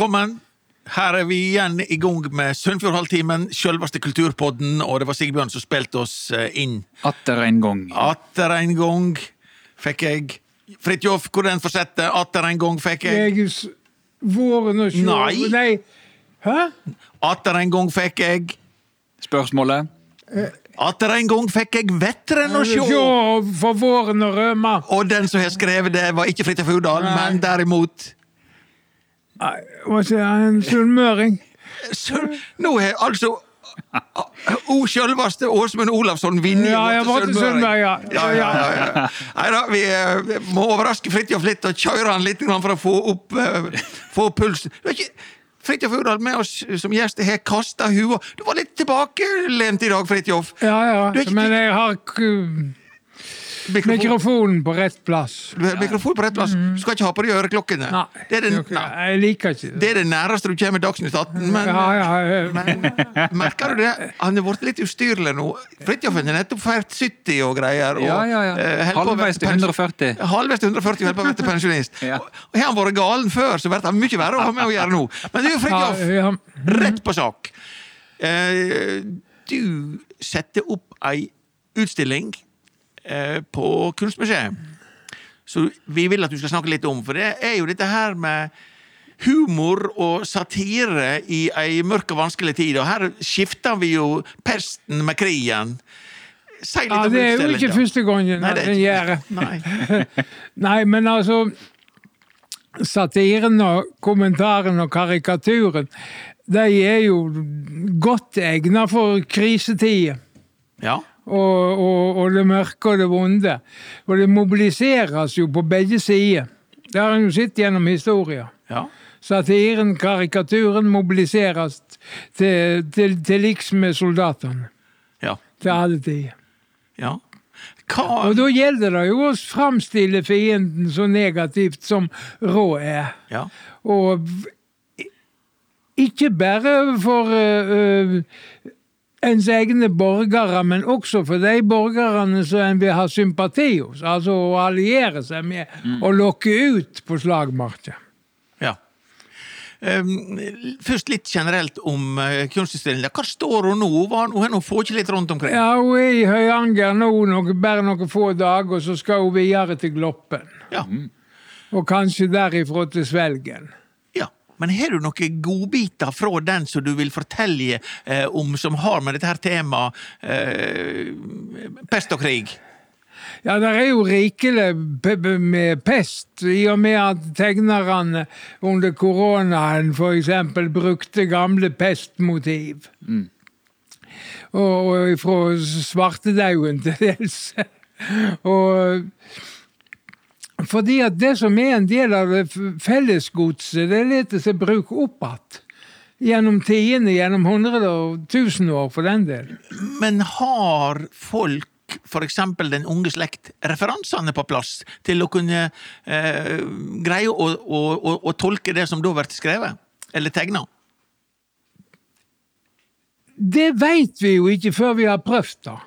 velkommen. Her er vi igjen i gang med Sunnfjordhalvtimen, selveste kulturpodden, og det var Sigbjørn som spilte oss eh, inn. Atter en gang. Atter en gang fikk jeg Fridtjof, hvor den fortsetter. Atter en gang fikk jeg. Jeg Våren og sjå... Nei. Nei. Hæ? Atter en gang fikk jeg. Spørsmålet? Atter en gang fikk jeg vetteren å sjå. Sjå for våren og røma. Og den som har skrevet det, var ikke Fridtjof Hurdal, men derimot Nei, Hva sier jeg? En sunnmøring? Nå er altså O sjølveste Åsmund Olavsson vinner Ja, var til Sunnmøre, ja. Ja, ja, ja, ja. Neida, vi vi må overraske Fridtjof litt og kjøre han litt for å få opp, eh, få pulsen. Du ikke Fridtjof Urdal med oss som gjest har kasta hua. Du var litt tilbakelent i dag, Fridtjof. Ja, ja. Ikke- Men jeg har Mikrofon, mikrofonen på rett plass. mikrofon på rett plass. Du skal ikke ha på deg øreklokkene. Mm. Nei. Det er det, okay. nei. Jeg liker ikke Det det. er det næreste du kommer Dagsnytt 18, men Ja, ja, ja. Men merker du det? Han er blitt litt ustyrlig nå. Fridtjof er nettopp feiret 70 og greier. Og, Ja, ja, ja. eh, Halvveis til 140. Halvveis til 140 holder på å bli pensjonist. Ja. Og og har han vært galen før, så blir han mye verre å ha med å gjøre nå. Men du, Fridtjof, ja. rett på sak. Eh, du setter opp ei utstilling eh, på Kunstmuseet. Så vi vil at du skal snakke litt om, for det er jo dette her med humor og satire i ei mørk og vanskelig tid. Og her skifter vi jo pesten med krigen. Si litt ja, om det er jo ikke første gangen Nei, den gjør det. Nei. Nei, men altså Satiren og kommentaren og karikaturen, de er jo godt egna for krisetider. Ja. Og, og, og det mørke og det vonde. Og det mobiliseres jo på begge sider. Det har en jo sett gjennom historien. ja. Satiren, karikaturen mobiliseres til, til, til liks med soldatene. Ja. Til alle tider. ja. Hva Og da gjelder det jo å framstille fienden så negativt som råd er. Ja. Og ikke bare for uh, øh, ens egne borgere, men også for de borgerne som en vil ha sympati hos. Altså å alliere seg med og lokke ut på slagmarken. ja. Um, først litt generelt om uh, kunstutstillingen. Hva står hun nå? Hun har nå fått litt rundt omkring. Ja, hun er i Høyanger nå nok, bare noen få dager, og så skal hun videre til Gloppen. Ja. Og kanskje derifra til Svelgen. Men har du noen godbiter fra den som du vil fortelle eh, om, som har med dette her temaet eh, pest og krig? Ja, det er jo rikelig med pest, i og med at tegnerne under koronaen eksempel brukte gamle pestmotiv. Og, og fra svartedauden til dels. og fordi at det som er en del av det fellesgodset, det leter seg bruke opp igjen. Gjennom tidene, gjennom hundre og tusen år, for den del. Men har folk, eksempel den unge slekt, referansene på plass til å kunne eh, greie å, å, å, å tolke det som da blir skrevet? Eller tegna? Det veit vi jo ikke før vi har prøvd det.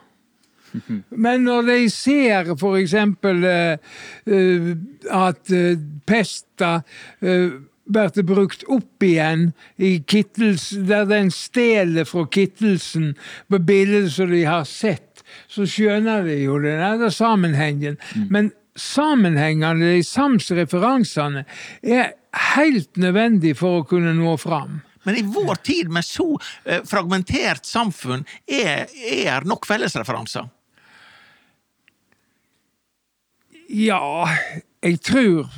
Men når de ser for eksempel eh, eh, at eh, pesta blir brukt opp igjen i Kittels, der den stjeler fra Kittelsen på bildet som de har sett, så skjønner de jo den der sammenhengen. Men sammenhengene, de sams referansene, er helt nødvendig for å kunne nå fram. Men i vår tid med så fragmentert samfunn, er, er nok fellesreferanser? Ja, jeg tror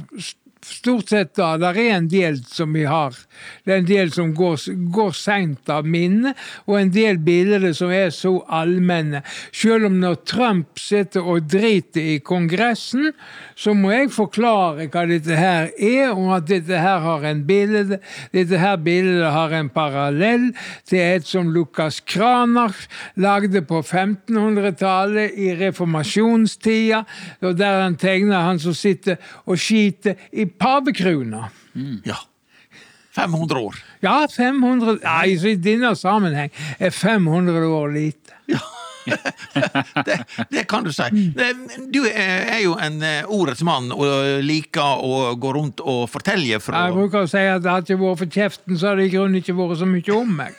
stort sett da, det er en del som vi har. Det er en del som går, går seint av minne, og en del bilder som er så allmenne. Selv om når Trump sitter og driter i Kongressen, så må jeg forklare hva dette her er, og at dette her har en bilde. Dette her bildet har en parallell til et som Lukas Kranach lagde på 1500-tallet i reformasjonstida, og der han tegner han som sitter og skiter i pavekrona. Ja. 500 år. Ja, 500 Nei, så i denne sammenheng er 500 år lite. Ja. det, det kan du si. Du er jo en eh, ordets mann og liker å gå rundt og fortelle fra Jeg bruker å si at det hadde ikke vært for kjeften, så hadde det i grunnen ikke vært så mye om meg.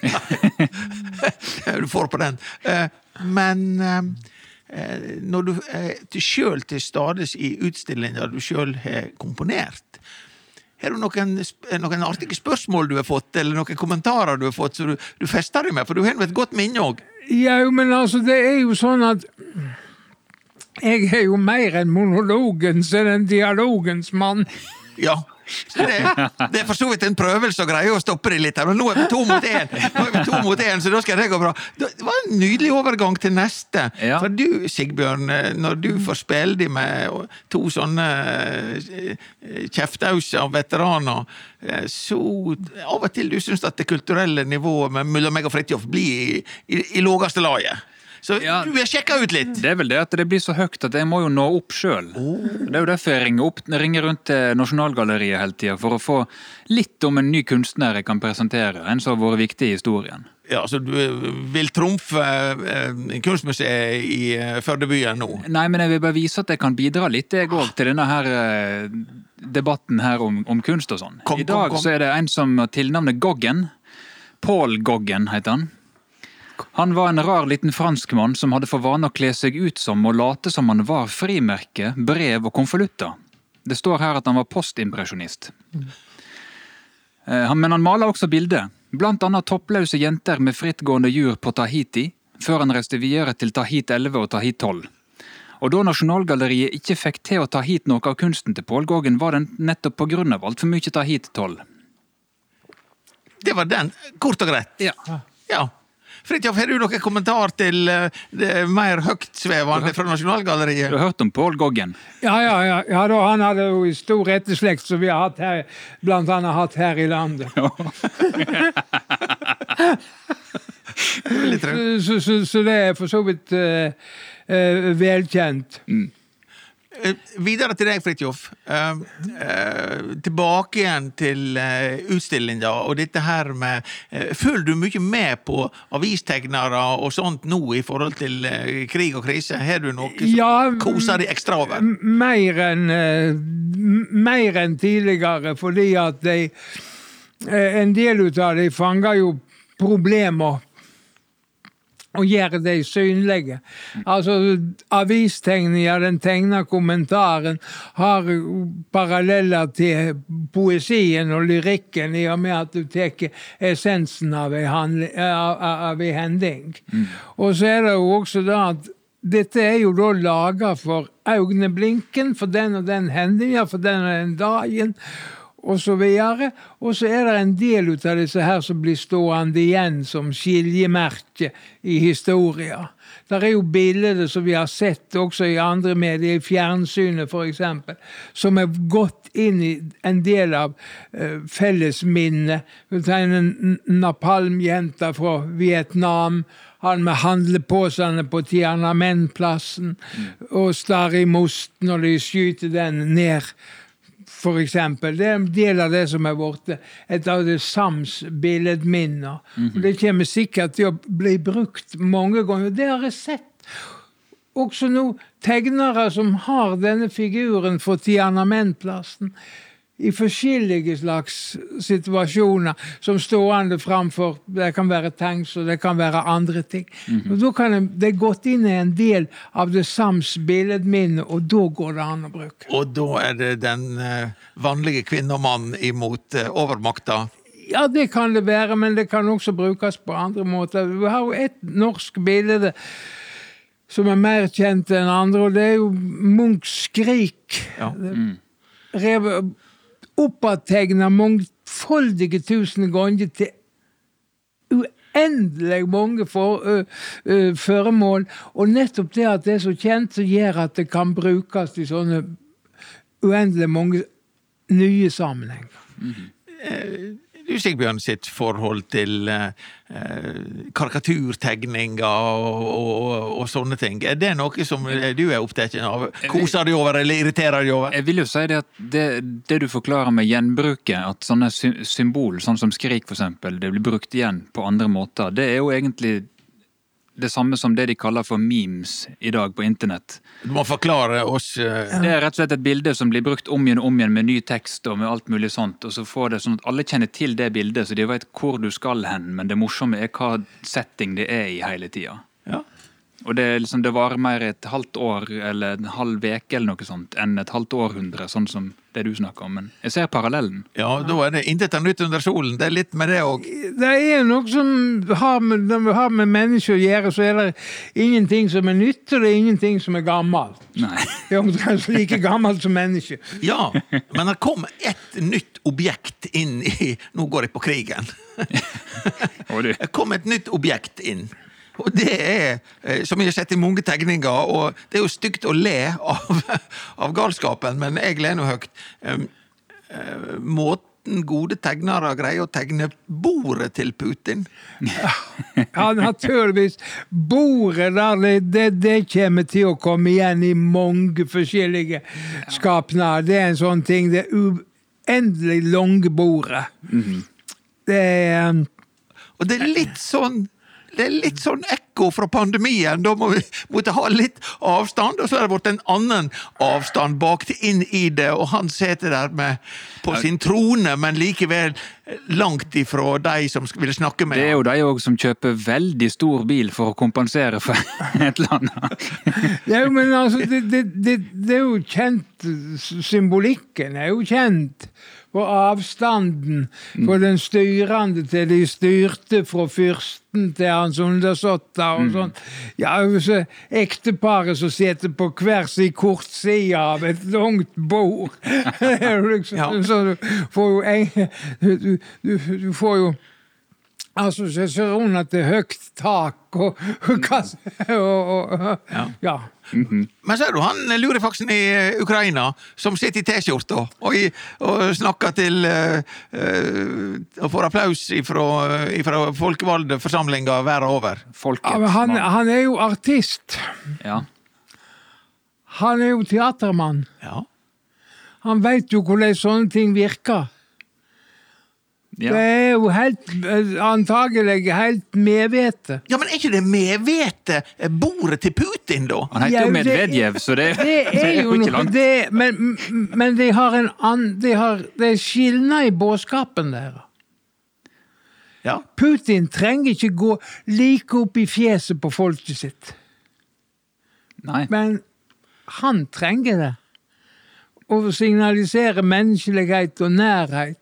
du får på den. Eh, Men eh, når du sjøl til stades i utstillinger du sjøl har komponert, har du noen, noen artige spørsmål du har fått, eller noen kommentarer du har fått, så du, du fester deg med? For du har jo et godt minne òg. Ja, men altså, det er jo sånn at jeg er jo mer enn monologens enn dialogens mann. Ja. Så det, det er for så vidt en prøvelse å greie å stoppe det litt her, men nå er vi to mot én, Nå er vi to mot én, så da skal det gå bra. Det var en nydelig overgang til neste. Ja. For du, Sigbjørn, eh, når du får spille de med to sånne kjeftauser av veteraner, eh, så av og til du syns at det kulturelle nivået med- mellom meg og Fridtjof blir i, i, i lågeste laget. Så Ja. du har sjekka ut litt. Det er vel det at det blir så høyt at jeg må jo nå opp sjøl. Det er jo derfor jeg ringer, opp, ringer rundt til Nasjonalgalleriet hele tida, for å få litt om en ny kunstner jeg kan presentere. En som har vært viktig i historien. Ja, Så du vil trumfe eh, Kunstmuseet i eh, Førdebyen nå? Nei, men jeg vil bare vise at jeg kan bidra litt, jeg òg, til denne her eh, debatten her om, om kunst og sånn. I dag kom, kom. så er det en som har tilnavnet Goggen. Paul Goggen heter han. Han var en rar liten franskmann som hadde for vane å kle seg ut som og late som han var frimerke, brev og konvolutter. Det står her at han var postimpresjonist. Eh, Men han maler også bilder, blant annet toppløse jenter med frittgående jur på Tahiti, før han reiste videre til Tahit 11 og Tahit 12. Og da Nasjonalgalleriet ikke fikk til å ta hit noe av kunsten til Pål Gågen, var den nettopp av altfor mye Tahit 12. Det var den, kort og greit. Ja. Ja. Fridtjof, har du noen kommentar til eh, det mer høytsvevende fra Nasjonalgalleriet? Du har hørt om Pål Goggen? Ja, ja, ja, ja da, han hadde jo stor etterslekt som vi har hatt her, blant annet hatt her i landet. Trø- Så, så, så det er for så vidt uh, uh, velkjent. Eh, Videre til deg, Fridtjof. Uh, uh, tilbake igjen til uh, utstillinga og dette her med uh, Følger du mye med på avistegnere og sånt nå i forhold til eh, krig og krise? Har du noe som Ja, koser deg ekstra over? Mer enn eh, enn tidligere, fordi at de eh, En del av de fanger jo problemer og gjøre de synlige. Altså, avistegninger, den tegna kommentaren, har paralleller til poesien og lyrikken, i og med at du tar essensen av ei av- av- av. Og så er det jo også da at dette er jo da laga for øyeblinken, for den og den hendinga, for den og den dagen, og så videre. Og så er det en del ut av disse her som blir stående igjen som skiljemerke i historia. Der er jo bilder som vi har sett også i andre medier, i fjernsynet f.eks., som er gått inn i en del av uh, fellesminnet. Napalmjente fra Vietnam, han med handleposene på Tiananmen-plassen, og Stari Most når de skyter den ned eksempel. Det er en del av det som er borte. et av det sams billedminner. Og Det kommer sikkert til å bli brukt mange ganger. Det har jeg sett. Også nå tegnere som har denne figuren for Tiananmen-plassen i forskjellige slags situasjoner, som stående framfor Det kan være tanks, og det kan være andre ting. Og Da kan det, det er gått inn i en del av det sams billedminnet, og da går det an å bruke. Og da er det den eh, vanlige kvinne og mann imot eh, overmakta. Ja, det kan det være, men det kan også brukes på andre måter. Vi har jo et norsk bilde som er mer kjent enn andre, og det er jo Munchs 'Skrik'. Ja. Rev- Oppategna mangfoldige tusen ganger til uendelig mange for, føremål. Og nettopp det at det er så kjent, så gjør at det kan brukes i sånne uendelig mange nye sammenhenger. Du, Sigbjørn, sitt forhold til eh, karikaturtegninger og, og, og sånne ting. Er det noe som du er opptatt av? Koser deg over, eller irriterer deg over? Jeg vil jo si det at det, det du forklarer med gjenbruket, at sånne sy symbol, sånn som skrik eksempel, det blir brukt igjen på andre måter, det er jo egentlig det samme som det de kaller for memes i dag på internett. Du må forklare oss uh... Det er rett og slett et bilde som blir brukt om igjen og om igjen med ny tekst og med alt mulig sånt, og så får det sånn at alle kjenner til det bildet, så de vet hvor du skal hen, men det morsomme er hva setting det er i hele tida. ja. Og det, er liksom, det varer mer et halvt år eller en halv veke eller noe sånt enn et halvt århundre, sånn som det du snakker om. Men jeg ser parallellen. ja, da er det intet er nytt under solen. Det er litt med det òg. Det er noe som har med, når vi har med mennesker å gjøre, så er det ingenting som er nytt, og det er ingenting som er gammelt. Nei. Det er omtrent like gammelt som mennesker. Ja, men det kom et nytt objekt inn i Nå går jeg på krigen. Det kom et nytt objekt inn. Og det er, eh, som jeg har sett i mange tegninger, og det er jo stygt å le av, av galskapen, men jeg ler nå høyt. Eh, Måten gode tegnere greier å tegne bordet til Putin Ja, naturligvis. Bordet der, det, det, det kommer til å komme igjen i mange forskjellige skapnader. Det er en sånn ting. Det uendelig lange bordet. Det er um, Og det er litt sånn det er litt sånn ekko fra pandemien. Da må vi måtte ha litt avstand, og så har det blitt en annen avstand bakt inn i det, og han sitter der med, på sin trone, men likevel langt ifra de som vil snakke med ham. det er jo de òg som kjøper veldig stor bil for å kompensere for et eller annet. Ja, men altså, det, det, det, det er jo kjent Symbolikken er jo kjent. For avstanden for den styrende til de styrte, fra fyrsten til hans undersåtter og sånn. Ja, så ekteparet som sitter på hver sin kortside av et langt bord. Liksom, Ja. Så du får jo en, du, du, du får jo assosiasjoner til høyt tak og, og, og, og Ja. ja. Men er du han lurefaksen i eh, Ukraina, som sitter i T-skjorta og, og snakker til uh, eh, Og får applaus fra folkevalgte forsamlinger verden over. Ja, men han, han er jo artist. Ja. Han er jo teatermann. Ja. Han veit jo hvordan sånne ting virker. Det er jo helt eh, antagelig helt medvete. ja, men er ikke det medvete bordet til Putin, da? Han heter Ja, jo det- Medvedjev, så det, Det er jo ikke langt. det, Men, men de har en annen de har, Det er skilnad i budskapen der. Ja. Putin trenger ikke gå like opp i fjeset på folket sitt. Nei. Men han trenger det. Å signalisere menneskelighet og nærhet.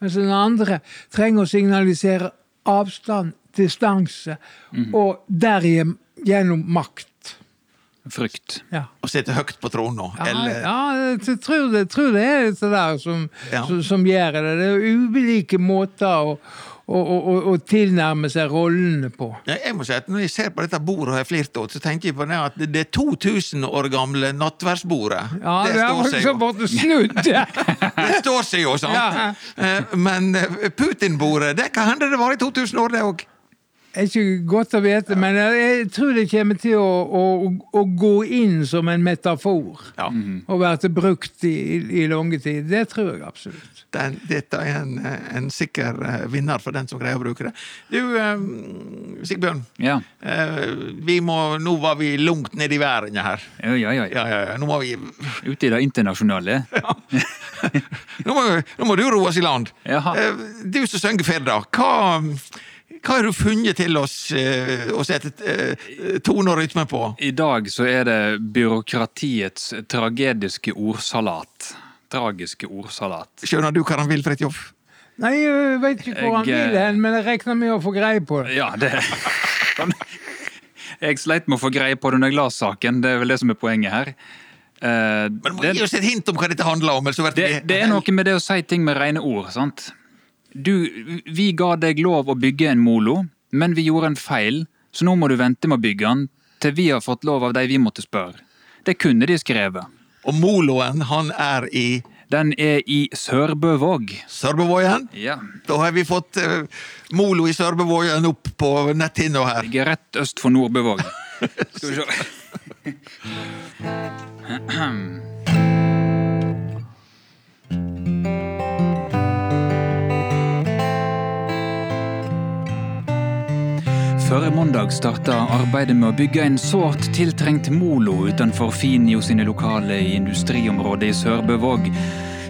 Mens den andre trenger å signalisere avstand, distanse, og derigjennom makt. Frykt. Ja. Og sitte høyt på trona. Ja, Eller ja jeg tror det, tror det er det der som, Ja. som, som gjør det. Det er ulike måter å, å, tilnærme seg rollene på. Jeg må si at Når jeg ser på dette bordet og har flirt åt, så tenker jeg på det at det det er 2000 år gamle nattverdsbordet. Ja, det det står har seg så jo. blitt snudd. Det står seg jo, sant? Ja. Eh, Men eh, Putin-bordet, det kan hende det var i 2000 år, det òg. ikke godt å vite, men jeg tror det kommer til å, å, å gå inn som en metafor. Ja. Og være brukt i, i, i lange tid. Det tror jeg absolutt. Den, dette er en, en sikker eh, vinner for den som greier å bruke det. Du, eh, Sigbjørn. Ja. eh, Vi må, nå var vi langt nede i væringa her. Ja, ja, ja. Ja, ja, ja. Nå må vi Ute i det internasjonale. Nå må, nå må du roe oss i land. Jaha. Eh, Du som synger Firda, hva, hva har du funnet til oss å sette tone og rytme på? I dag så er det byråkratiets tragediske ordsalat. Tragiske ordsalat. Skjønner du hva han vil, Fridtjof? Nei, jeg vet ikke hvor han Jeg, vil hen, men jeg regner med å få greie på det. Ja, det Jeg sleit med å få greie på det når jeg las saken, det er vel det som er poenget her. Uh, Men du må det, gi oss et hint om hva dette handler om. eller så blir det, det er noe med det å si ting med rene ord, sant? Du, vi ga deg lov å bygge en molo, men vi gjorde en feil, så nå må du vente med å bygge den til vi har fått lov av de vi måtte spørre. Det kunne de skrevet. Og moloen, han er i Den er i Sørbøvåg. Sørbøvågen. Ja. Da har vi fått uh, molo i Sørbøvågen opp på netthinna her. Ligger rett øst for Nordbøvåg. Skal vi se. Førre mandag starta arbeidet med å bygge en sårt tiltrengt molo utenfor Finio sine lokale i industriområdet i Sørbøvåg.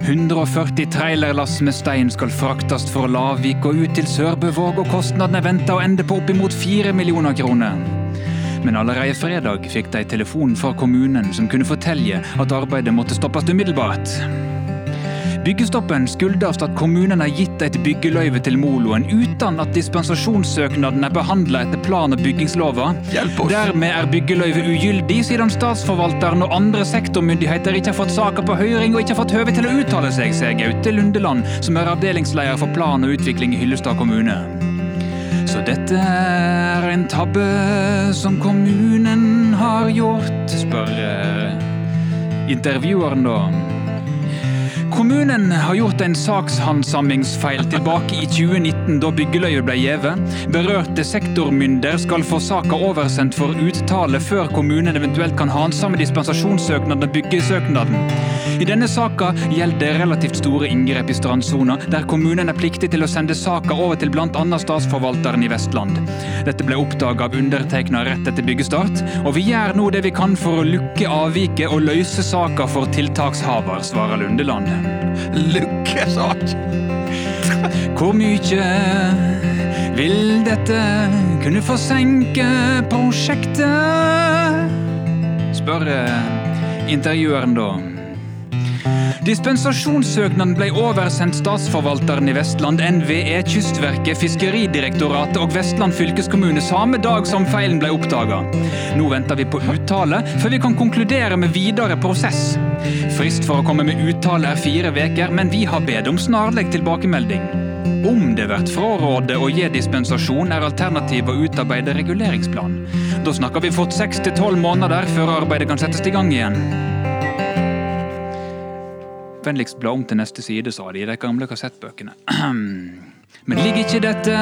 140 trailerlass med stein skal fraktes fra Lavik og ut til Sørbøvåg, og kostnadene venter å ende på oppimot 4 millioner kroner. Men allerede fredag fikk de telefon fra kommunen som kunne fortelle at arbeidet måtte stoppes umiddelbart. Byggestoppen skyldes at kommunen har gitt et byggeløyve til moloen uten at dispensasjonssøknaden er behandla etter plan- og oss. Dermed er byggeløyvet ugyldig, siden statsforvalteren og andre sektormyndigheter ikke har fått saker på høring og ikke har fått høve til å uttale seg, sier Gaute Lundeland, som er avdelingsleder for plan og utvikling i Hyllestad kommune. Så dette er en tabbe som kommunen har gjort, spør eh, intervjueren da. Kommunen har gjort en sakshandsamingsfeil tilbake i 2019 da byggeløyet ble gjevet. Berørte sektormynder skal få saka oversendt for uttale før kommunen eventuelt kan handsame dispensasjonssøknaden og byggesøknaden. I denne saka gjelder det relativt store inngrep i strandsona, der kommunen er pliktig til å sende saka over til bl.a. statsforvalteren i Vestland. Dette ble oppdaga av undertegna rett etter byggestart, og vi gjør nå det vi kan for å lukke avviket og løse saka for tiltakshaver, svarer Lundeland. Lukkesak! Hvor mye vil dette kunne forsenke prosjektet? Spør intervjueren da. Dispensasjonssøknaden ble oversendt Statsforvalteren i Vestland, NVE, Kystverket, Fiskeridirektoratet og Vestland fylkeskommune samme dag som feilen ble oppdaga. Nå venter vi på uttale, før vi kan konkludere med videre prosess. Frist for å komme med uttale er fire veker, men vi har bedt om snarlig tilbakemelding. Om det blir frarådet å gi dispensasjon, er alternativet å utarbeide reguleringsplan. Da snakker vi fått seks til tolv måneder før arbeidet kan settes i gang igjen. Vennligst bla om til neste side, sa de i de gamle kassettbøkene. Men ligger ikke dette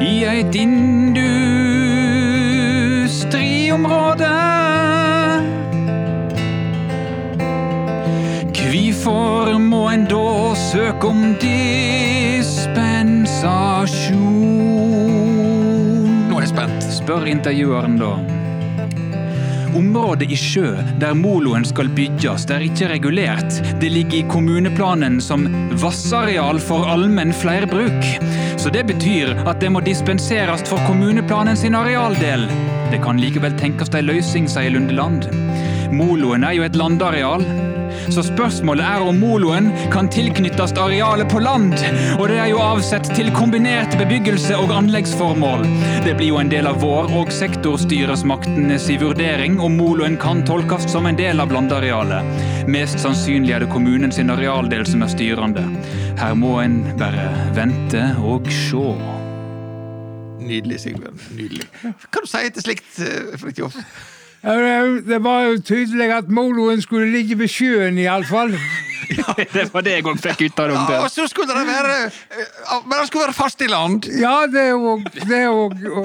i et industriområde? Hvorfor må en da søke om dispensasjon? Nå er jeg spent. spør intervjueren da. Området i sjø der moloen skal bygges, det er ikke regulert. Det ligger i kommuneplanen som vassareal for allmenn flerbruk. Så det betyr at det må dispenseres for kommuneplanen sin arealdel. Det kan likevel tenkes ei løsning, sier Lundeland. Moloen er jo et landareal. Så spørsmålet er om moloen kan tilknyttes arealet på land, og det er jo avsett til kombinert bebyggelse og anleggsformål. Det blir jo en del av vår og sektorstyresmaktenes vurdering om moloen kan tolkes som en del av landarealet. Mest sannsynlig er det kommunen sin arealdel som er styrende. Her må en bare vente og sjå. Nydelig, Sigbjørn. Nydelig. Hva du si til slikt, eh, Fridtjof? Ja, det- var jo tydelig at moloen skulle ligge ved sjøen, iallfall. det var det jeg òg fikk ut av det. Ja, og så skulle det være eh, Men det skulle være fast i land. Ja, det er jo det er jo-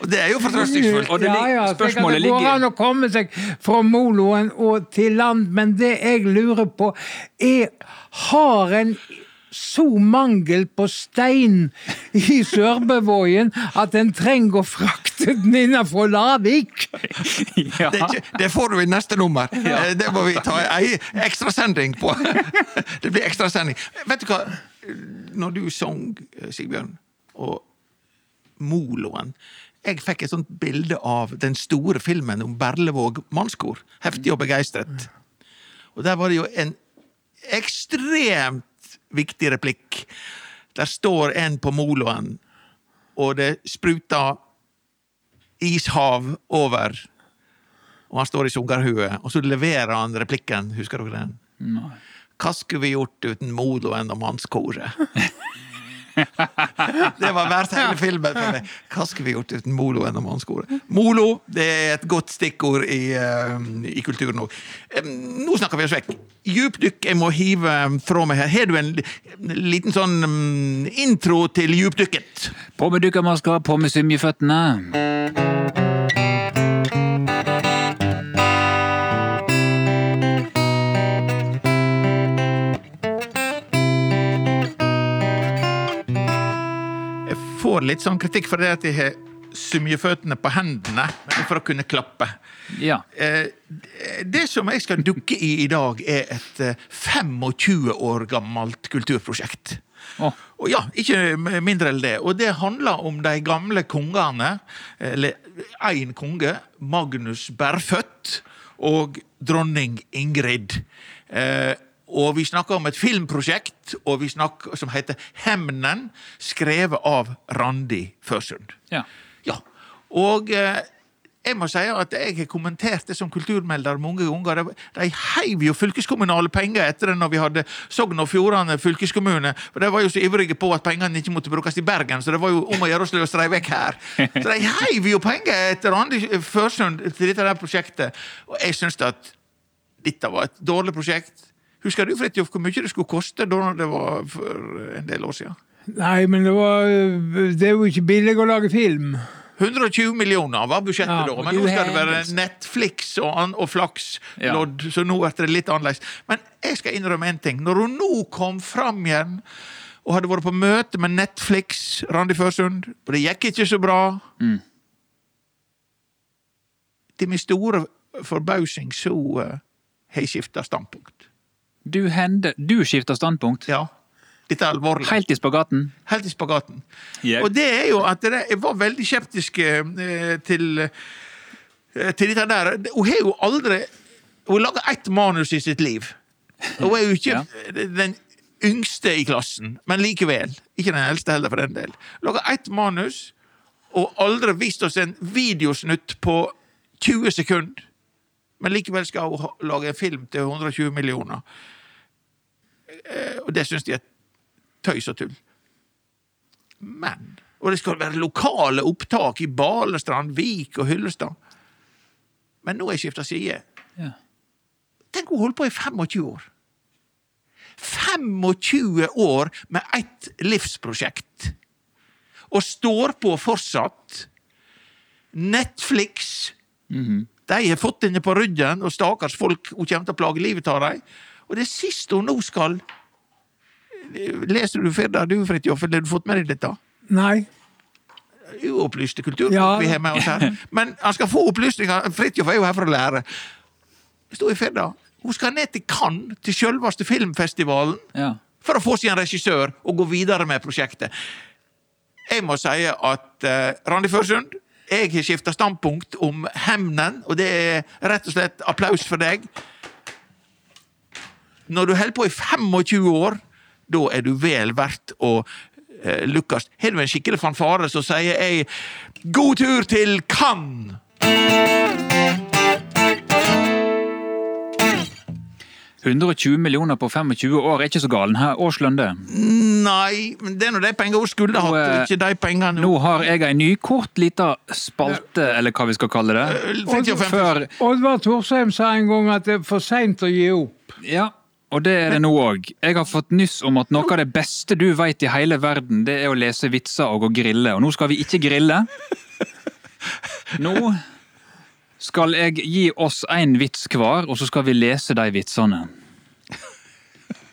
Og det er jo fortrøstningsfullt. Og det ja, ja, spørsmålet ligger det går ligger- an å komme seg fra moloen og til land, men det jeg lurer på, er Har en så mangel på stein i Sørbøvågen at en trenger å frakte den innenfor Lavik? Ja. Det, det får du i neste nummer. Ja. Det må vi ta ei ekstrasending på. Det blir ekstrasending. Vet du hva? Når du sang, eh, Sigbjørn, og moloen Jeg fikk et sånt bilde av den store filmen om Berlevåg mannskor. Heftig og begeistret. Og der var det jo en ekstremt viktig replikk. Der står en på moloen, og det spruter ishav over. Og han står i Sungarhuet, og så leverer han replikken. Husker dere den? Nei. Hva skulle vi gjort uten moloen og mannskoret? det var verdt hele filmen for meg. Hva skulle vi gjort uten Molo og mannskoret? Molo det er et godt stikkord i, uh, i kulturen òg. nå snakker vi oss vekk. Djupdykk jeg må hive fra meg her. Har du en liten sånn um, intro til djupdykket? På med dykkermaska, på med symjeføttene. Får litt sånn kritikk for det at jeg har symjeføttene på hendene for å kunne klappe. Ja. Eh, Det som jeg skal dukke i i dag, er et eh, 25 år gammelt kulturprosjekt. Oh. Og ja, ikke mindre enn det. Og det handler om de gamle kongene. Eller én konge, Magnus Berfødt, og dronning Ingrid. Og vi snakker om et filmprosjekt snakker, som heter Hemnen, skrevet av Randi Førsund. ja. Ja, og eh, jeg må si at jeg har kommentert det som kulturmelder mange ganger. De, de heiv jo fylkeskommunale penger etter det når vi hadde Sogn og Fjordane fylkeskommune. For de var jo så ivrige på at pengene ikke måtte brukes i Bergen, så det var jo om å gjøre å sløse dem vekk her. Så de heiv jo penger etter Randi Førsund til dette der prosjektet. Og jeg syns at dette var et dårlig prosjekt. Husker du Fridtjof, hvor mye det skulle koste da det var for en del år siden? Nei, men det var Det er jo ikke billig å lage film. 120 millioner var budsjettet Ja, da, men nå skal det være Netflix og, og Flaks-lodd, så nå blir det litt annerledes. Men jeg skal innrømme en ting. Når hun nå kom fram igjen og hadde vært på møte med Netflix, Randi Førsund, og det gikk ikke så bra Til min store forbausing så uh, jeg skifta standpunkt. Du hender Du skifter standpunkt. Ja. Dette er alvorlig. Helt i spagaten. Helt i spagaten. Yep. Og det er jo at det, jeg var veldig skeptisk eh, til, eh, til dette der. Hun har jo aldri Hun laga ett manus i sitt liv. Hun er jo ikke den yngste i klassen, men likevel. Ikke den eldste heller, for den del. Laga ett manus, og aldri vist oss en videosnutt på 20 sekunder. Men likevel skal hun lage en film til 120 millioner. Eh, Og det syns de er tøys og tull. Men Og det skal være lokale opptak i Balestrand, Vik og Hyllestad. Men nå har jeg skifta side. Ja. Tenk hun holdt på i 25 år. 25 år med ett livsprosjekt. Og står på fortsatt. Netflix. De har fått henne på ryggen, og stakkars folk hun kommer til å plage livet av dem. Og det siste hun nå skal Leser du Firda, du, Fridtjof, eller har du fått med deg dette? Nei. uopplyste kultur Ja. vi har med oss her. Men han skal få opplysninger. Fridtjof er jo her for å lære. Det står i Firda. Hun skal ned til Cannes, til selveste filmfestivalen, Ja. for å få seg en regissør og gå videre med prosjektet. Jeg må si at uh, Randi Førsund, jeg har skifta standpunkt om hemnen, og det er rett og slett applaus for deg. Når du holder på i 25 år, da er du vel verdt å eh, lukkes. Har du en skikkelig fanfare, så sier jeg god tur til Cannes! 120 millioner på 25 år er ikke så galen. Her, årslønn, det. Nei, men det er nå de pengene hun skulle hatt, eh, og ikke de pengene Nå har jeg ei ny, kort lita spalte, eller hva vi skal kalle det. Før Oddvar Thorsheim sa en gang at det er for seint å gi opp. Ja, og det er det nå òg. Jeg har fått nyss om at noe av det beste du veit i hele verden, det er å lese vitser og å grille. Og nå skal vi ikke grille. Nå skal jeg gi oss én vits hver, og så skal vi lese de vitsene.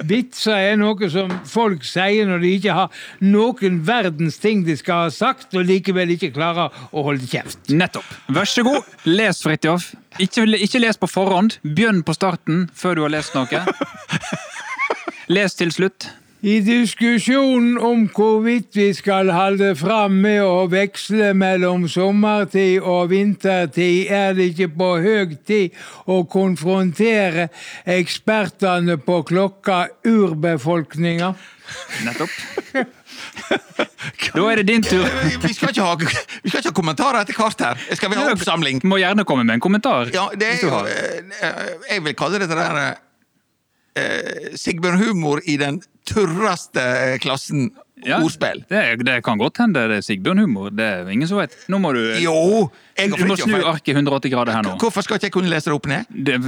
Vitser er noe som folk sier når de ikke har noen verdens ting de skal ha sagt, og likevel ikke klarer å holde kjeft. Nettopp. Vær så god, les, Fridtjof. Ikke, ikke les på forhånd. Begynn på starten før du har lest noe. Les til slutt. I diskusjonen om hvorvidt vi skal holde fram med å veksle mellom sommertid og vintertid, er det ikke på høy tid å konfrontere ekspertene på klokka urbefolkninga? Nettopp. Da er det din tur. Vi skal ikke ha, vi skal ikke ha kommentarer etter hvert her. Skal vi ha oppsamling? Må gjerne komme med en kommentar. Ja, det hvis er du har. eh, Jeg vil kalle dette der eh, Sigbjørn-humor i den tørreste klassen Ja, ordspill. Det, det kan godt hende det er Sigbjørn-humor. Det er ingen som vet. Nå må du, Jo! Du må snu arket 180 grader her nå. Hvorfor skal ikke jeg kunne lese det opp ned? Det,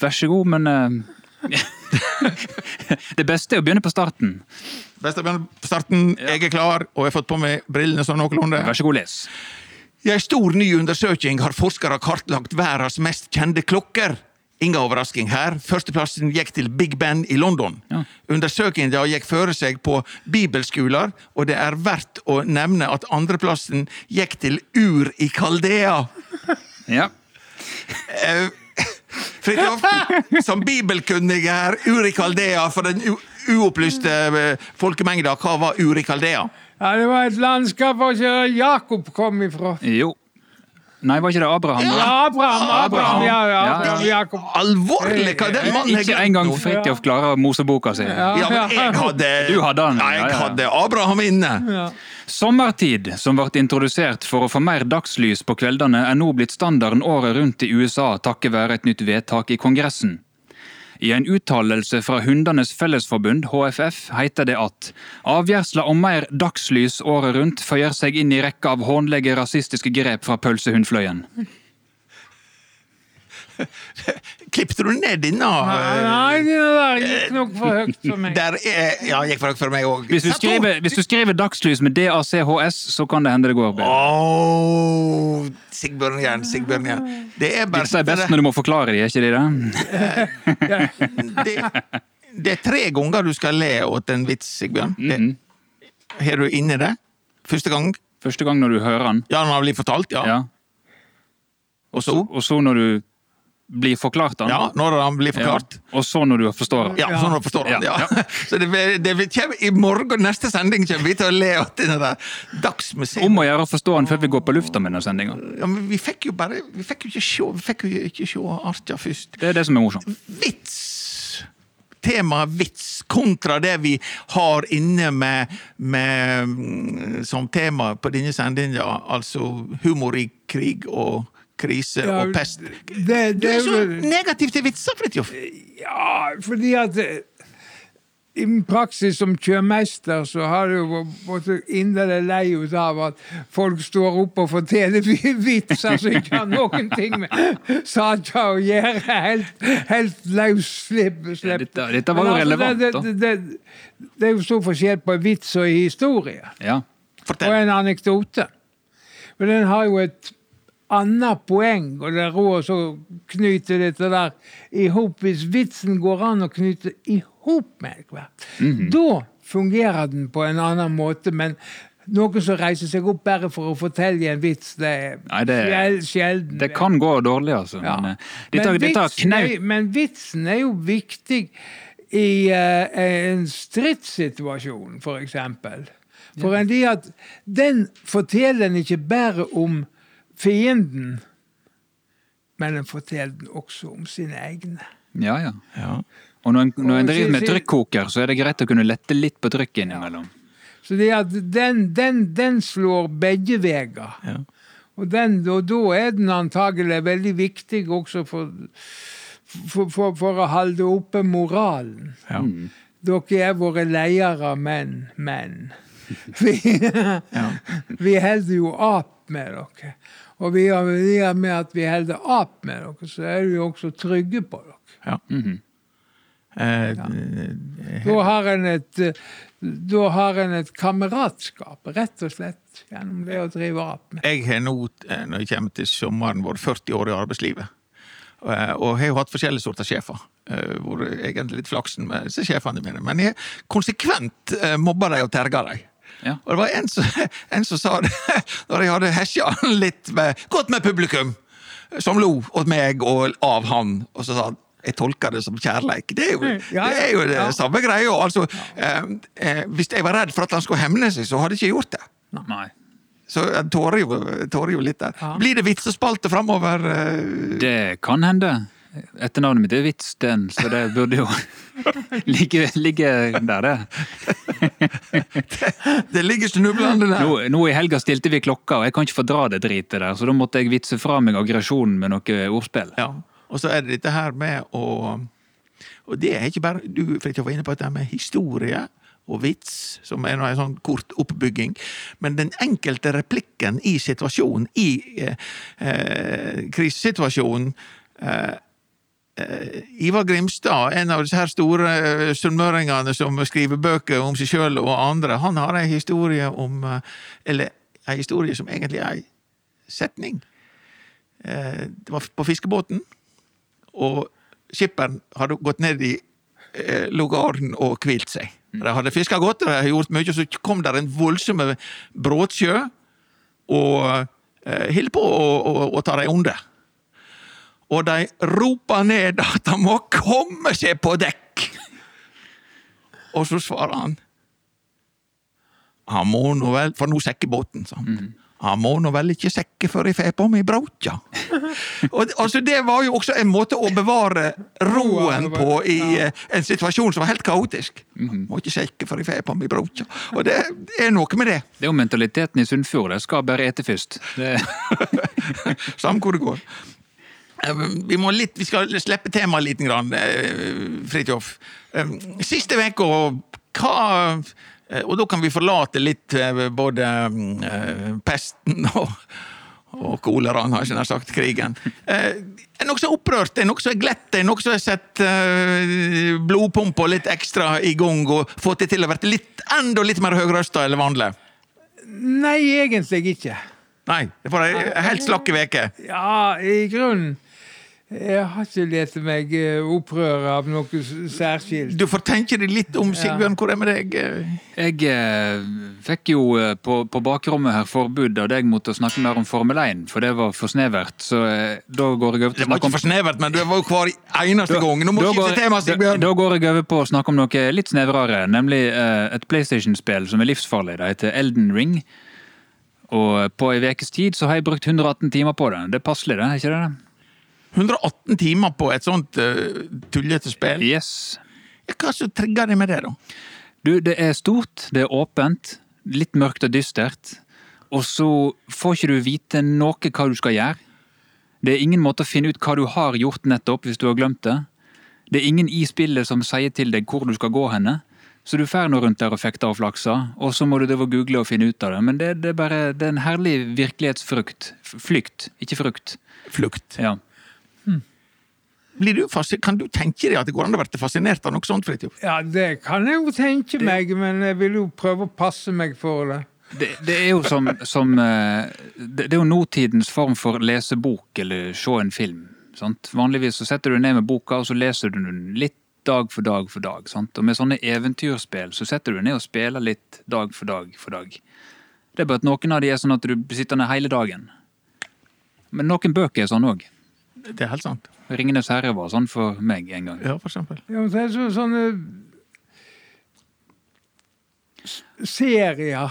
vær så god, men uh, Det beste er å begynne på starten. Beste begynne på starten, jeg er klar, og jeg har fått på meg brillene sånn noenlunde. Vær så god, les. I en stor ny undersøking har forskere kartlagt verdens mest kjente klokker. Ingen overrasking her. Førsteplassen gikk til Big Ben i London. Ja. Undersøkelsen gikk føre seg på bibelskoler, og det er verdt å nevne at andreplassen gikk til Ur i Kaldea. Ja. Eh, Fridtjof, som bibelkunnige her, Ur i Kaldea for den uopplyste eh, folkemengda, hva var Ur i Kaldea? Ja, det var et landskap hvor Jakob kom ifra. Jo. Nei, var ikke det Abraham? Ja? Abraham, Abraham, ja, ja, Ja, Abraham, ja. Jakob. Alvorlig! Hva den mannen Ikke engang? Fridtjof klarer Moseboka si. Ja. Men jeg hadde Du hadde han, ja, jeg hadde Abraham inne. Ja. Sommertid, som ble introdusert for å få mer dagslys på kveldene, er nå blitt standarden året rundt i USA takket være et nytt vedtak i Kongressen. I en uttalelse fra Hundenes Fellesforbund, HFF, heter det at avgjørsla om mer dagslys året rundt føyer seg inn i rekka av hånlige rasistiske grep fra pølsehundfløyen. Klippte du ned denne? Nei, det gikk nok for høyt for meg. Der er, ja, gikk for, for meg òg. Hvis du, skriver, hvis du skriver dagslys med DACHS, så kan det hende det går bedre. Oh, Sigbjørn Jern, Sigbjørn Jern. Det er bare Disse er best når du må forklare de, er ikke de det? det, det er tre ganger du skal le åt en vits, Sigbjørn. Det- Mhm. Har du inne det? Første gang? Første gang når du hører den, Ja, når den blir fortalt, ja. ja. Og så? og så når du blir forklart den. Ja, når han blir forklart. Ja. Og så når du forstår den. Ja, så når du forstår det. Ja, Ja. Så det, det kommer, I morgen, neste sending, kommer vi til å le av den der dagsmuseet. Om å gjøre å forstå den før vi går på lufta med denne sendinga. Ja, men vi fikk jo bare Vi fikk jo ikke se, vi fikk jo ikke se Artja først. Det er det som er morsomt. Vits! Temaet vits kontra det vi har inne med, med mm, som tema på denne sendinga, altså humor i krig og krise Ja, og pest. det- du det er er så negativ til vitser, Fridtjof! Ja, fordi at eh, i praksis som kjøremester så har du vært inderlig lei ut av at folk står opp og forteller vitser som ikke har noen ting med saka å gjøre. Helt, helt løs slipp. slipp. Dette- dette var jo altså, relevant, det, da. det, det, det er jo stor forskjell på vits og historie. Ja. Og en anekdote. Men den har jo et annet poeng, og det er råd å knyte dette der i hop hvis vitsen går an å knyte i hop med hvert. Da fungerer den på en annen måte, men noen som reiser seg opp bare for å fortelle en vits, det er Nei, det- sjel- sjelden. Det kan gå dårlig, altså. Ja. Men, eh, tar, men, vitsen knaut er, men vitsen er jo viktig i uh, en stridssituasjon, for eksempel. For en de at den forteller en ikke bare om fienden, men den forteller også om sine egne. Ja, ja. Ja. Og når en, når en driver med trykkoker, så er det greit å kunne lette litt på trykket innimellom. Så det at den, den, den slår begge veier. Ja. Og, den, og da er den antagelig veldig viktig også for, for, for, for å holde oppe moralen. Ja. Dere er våre ledere, men, men. Vi, vi holder jo ap med dere. Og vi har, det med at vi holder ap med dere, så er vi også trygge på dere. Ja. Mhm. Eh, Da har en et, eh, da har en et kameratskap, rett og slett, gjennom det å drive ap med. Jeg har nå, eh, når jeg kommer til sommeren, vært 40 år i arbeidslivet. Og jeg har jo hatt forskjellige sorter sjefer. Eh, Vært egentlig litt flaksen med disse sjefene mine. Men jeg har konsekvent mobber mobba dem og terga dem. Ja. Og det var en som, en som sa det, når jeg hadde hesja litt med, godt med publikum, som lo åt meg og av han, og så sa han jeg tolker det som kjærleik. Det er jo Ja, det, er jo det ja. samme greia. Altså, eh, eh, hvis jeg var redd for at han skulle hemne seg, så hadde jeg ikke gjort det. Nei. Så jeg tårer jo, tårer jo litt der. Ja. Blir det vitsespalte framover? eh? Det kan hende. Etternavnet mitt er Hvitsten, så det burde jo ligge, ligge der, det. Det ligger snublende der. Nå, nå i helga stilte vi klokka, og jeg kan ikke fordra det dritet der, så da måtte jeg vitse fra meg aggresjonen med noe ordspill. Ja. Og så er det dette her med å Og det er ikke bare Du Fridtjof, var inne på dette med historie og vits, som er en sånn kort oppbygging. Men den enkelte replikken i situasjonen, i eh, eh, krisesituasjonen eh, Ivar Grimstad, en av disse store eh, sunnmøringene som skriver bøker om seg sjøl og andre, han har ei historie om eh, Eller ei historie som egentlig er ei setning. Eh, Det var på fiskebåten, og skipperen hadde gått ned i logaren lugaren og hvilt seg. De hadde fiska godt, de hadde gjort mye, så kom der en voldsom bråtsjø og eh, holdt på å ta dem under. Og de roper ned at han må komme seg på dekk! Og så svarer han Han må nå vel For nå sekker båten, sa han. Han må nå vel ikke sekke før jeg får på meg brautja. og, altså, det var jo også en måte å bevare roen på i eh, en situasjon som var helt kaotisk. Han må ikke sekke før jeg får på meg brautja. Og det er noe med det. Det er jo mentaliteten i Sunnfjord. De skal bare ete først. Det, Samme hvor det går. Eh, Vi, må litt, vi skal slippe temaet lite grann, eh, Fridtjof. Eh, Siste uka, hva Og da kan vi forlate litt både pesten og, og koleraen, har jeg nær sagt, krigen. Eh, Er noe som er opprørt, er noe som er glett, er noe som har sett eh, blodpumpa litt ekstra i gang og fått det til å være enda litt mer høyrøsta eller vanlig? Nei, egentlig ikke. Nei, det var ei helt slakk uke. Ja, i grunnen. Jeg har ikke lett meg opprøret av noe særskilt. Du får tenke deg litt om, Sigbjørn. Hvor er det med deg? jeg eh, fikk jo eh, på, på bakrommet her forbud av deg mot å snakke mer om Formel 1, for det var for snevert. Så eh, da går jeg over til å snakke om Det var ikke for snevert, men du var jo hver eneste gang. Nå må du går- skifte tema, da, Sigbjørn! da går jeg over på å snakke om noe litt snevrere, nemlig eh, et PlayStation-spill som er livsfarlig. Det heter Elden Ring. Og på ei ukes tid så har jeg brukt 118 timer på det. Det er passelig, det? er ikke det? 118 timer på et sånt uh, tullete spill. Yes. Hva som trigger deg med det, da? Du, det er stort, det er åpent, litt mørkt og dystert. Og så får ikke du vite noe hva du skal gjøre. Det er ingen måte å finne ut hva du har gjort nettopp, hvis du har glemt det. Det er ingen i spillet som sier til deg hvor du skal gå henne. Så du fer nå rundt der og fekter og flakser, og så må du google og finne ut av det. Men det, det er bare det er en herlig virkelighetsfrukt. Flykt, ikke frukt. Flukt. Ja. Blir du kan du tenke deg at det går an å være fascinert av noe sånt, Fritjof? Ja, det kan jeg jo tenke meg, men jeg vil jo prøve å passe meg for det. Det, det er jo som, som eh, det, det er jo nåtidens form for lesebok eller se en film. Sant? Vanligvis så setter du ned med boka, og så leser du den litt dag for dag for dag. Sant? Og med sånne eventyrspill så setter du ned og spiller litt dag for dag for dag. Det er bare at noen av de er sånn at du sitter ned hele dagen. Men noen bøker er sånn òg. Det er helt sant. Ringenes herre var sånn for meg en gang. Ja, for eksempel. Ja, men det er så, sånne serier.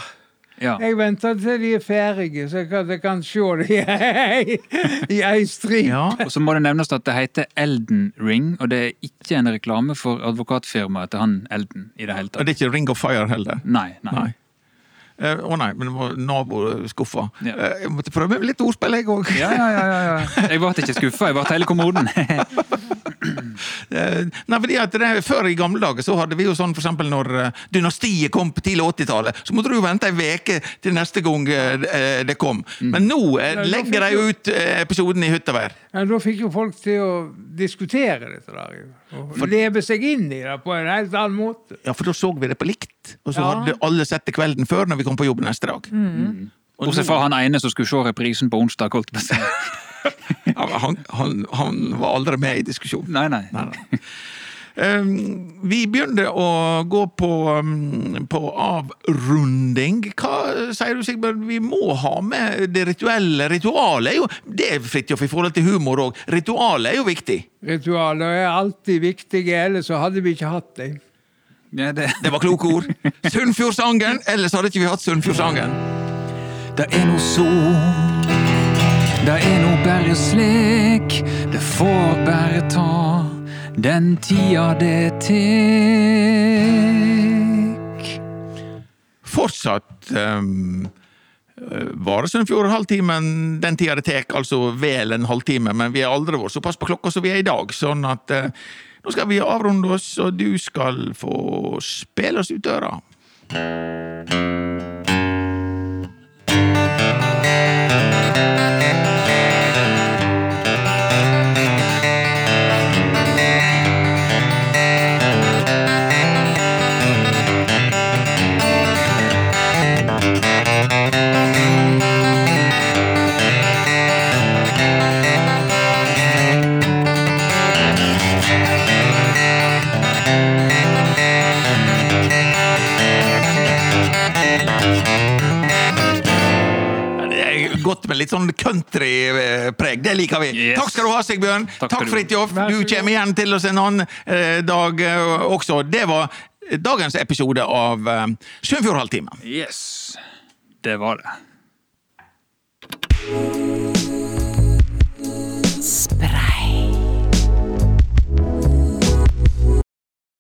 Ja. Jeg venter til de er ferdige, så jeg kan, jeg kan se det i, i ei stripe. Ja. Og så må det nevnes at det heter Elden Ring, og det er ikke en reklame for advokatfirmaet til han Elden i det hele Og tatt. det er ikke Ring of Fire heller. Nei, nei. Nei. Eh, Å nei, men det var naboskuffa. Ja. Uh, jeg måtte prøve litt ordspill, jeg òg. Ja, ja, ja, ja, ja. Jeg ble ikke skuffa, jeg ble hele kommoden. Eh, Nei, fordi at det, Før i gamle dager så hadde vi jo sånn for eksempel når eh, Dynastiet kom på tidlig 80-tallet, så måtte du vente ei uke til neste gang eh, det kom. Men nå legger de jo- ut episoden i hytt og. Ja, da fikk jo folk til å diskutere dette der. Og Og leve seg inn i det på en helt annen måte. Ja, for da så vi det på likt. Og så Ja. hadde alle sett det kvelden før når vi kom på jobb neste dag. Mm. Bortsett fra han ene som skulle se reprisen på onsdag. holdt på han, han, han var aldri med i diskusjonen. Nei, nei. Nei, nei. Um, vi begynner å gå på, um, på avrunding. Hva sier du, Sigbjørn? Vi må ha med det rituelle. Ritualet er jo det er Fridtjof i forhold til humor òg. Ritualet er jo viktig. Ritualer er alltid viktige, ellers så hadde vi ikke hatt dem. Ja, det. Det var kloke ord. Sunnfjordsangen, ellers hadde ikke vi hatt Sunnfjordsangen. Det er noe så, det er nå bare slik, det får bare ta den tida det tek. Fortsatt um, varer Sunnfjord halvtimen den tida det tek, altså vel en halvtime, men vi har aldri vært såpass på klokka som vi er i dag, sånn at uh, nå skal vi avrunde oss, og du skal få spille oss ut døra. godt med litt sånn countrypreg. Det liker vi. Yes. Takk skal du ha, Sigbjørn. Takk, Takk jobb, Du kommer igjen til oss en annen eh, dag eh, også. Det var eh, dagens episode av eh, Sunnfjordhalvtimen. Yes. Det var det. Spre.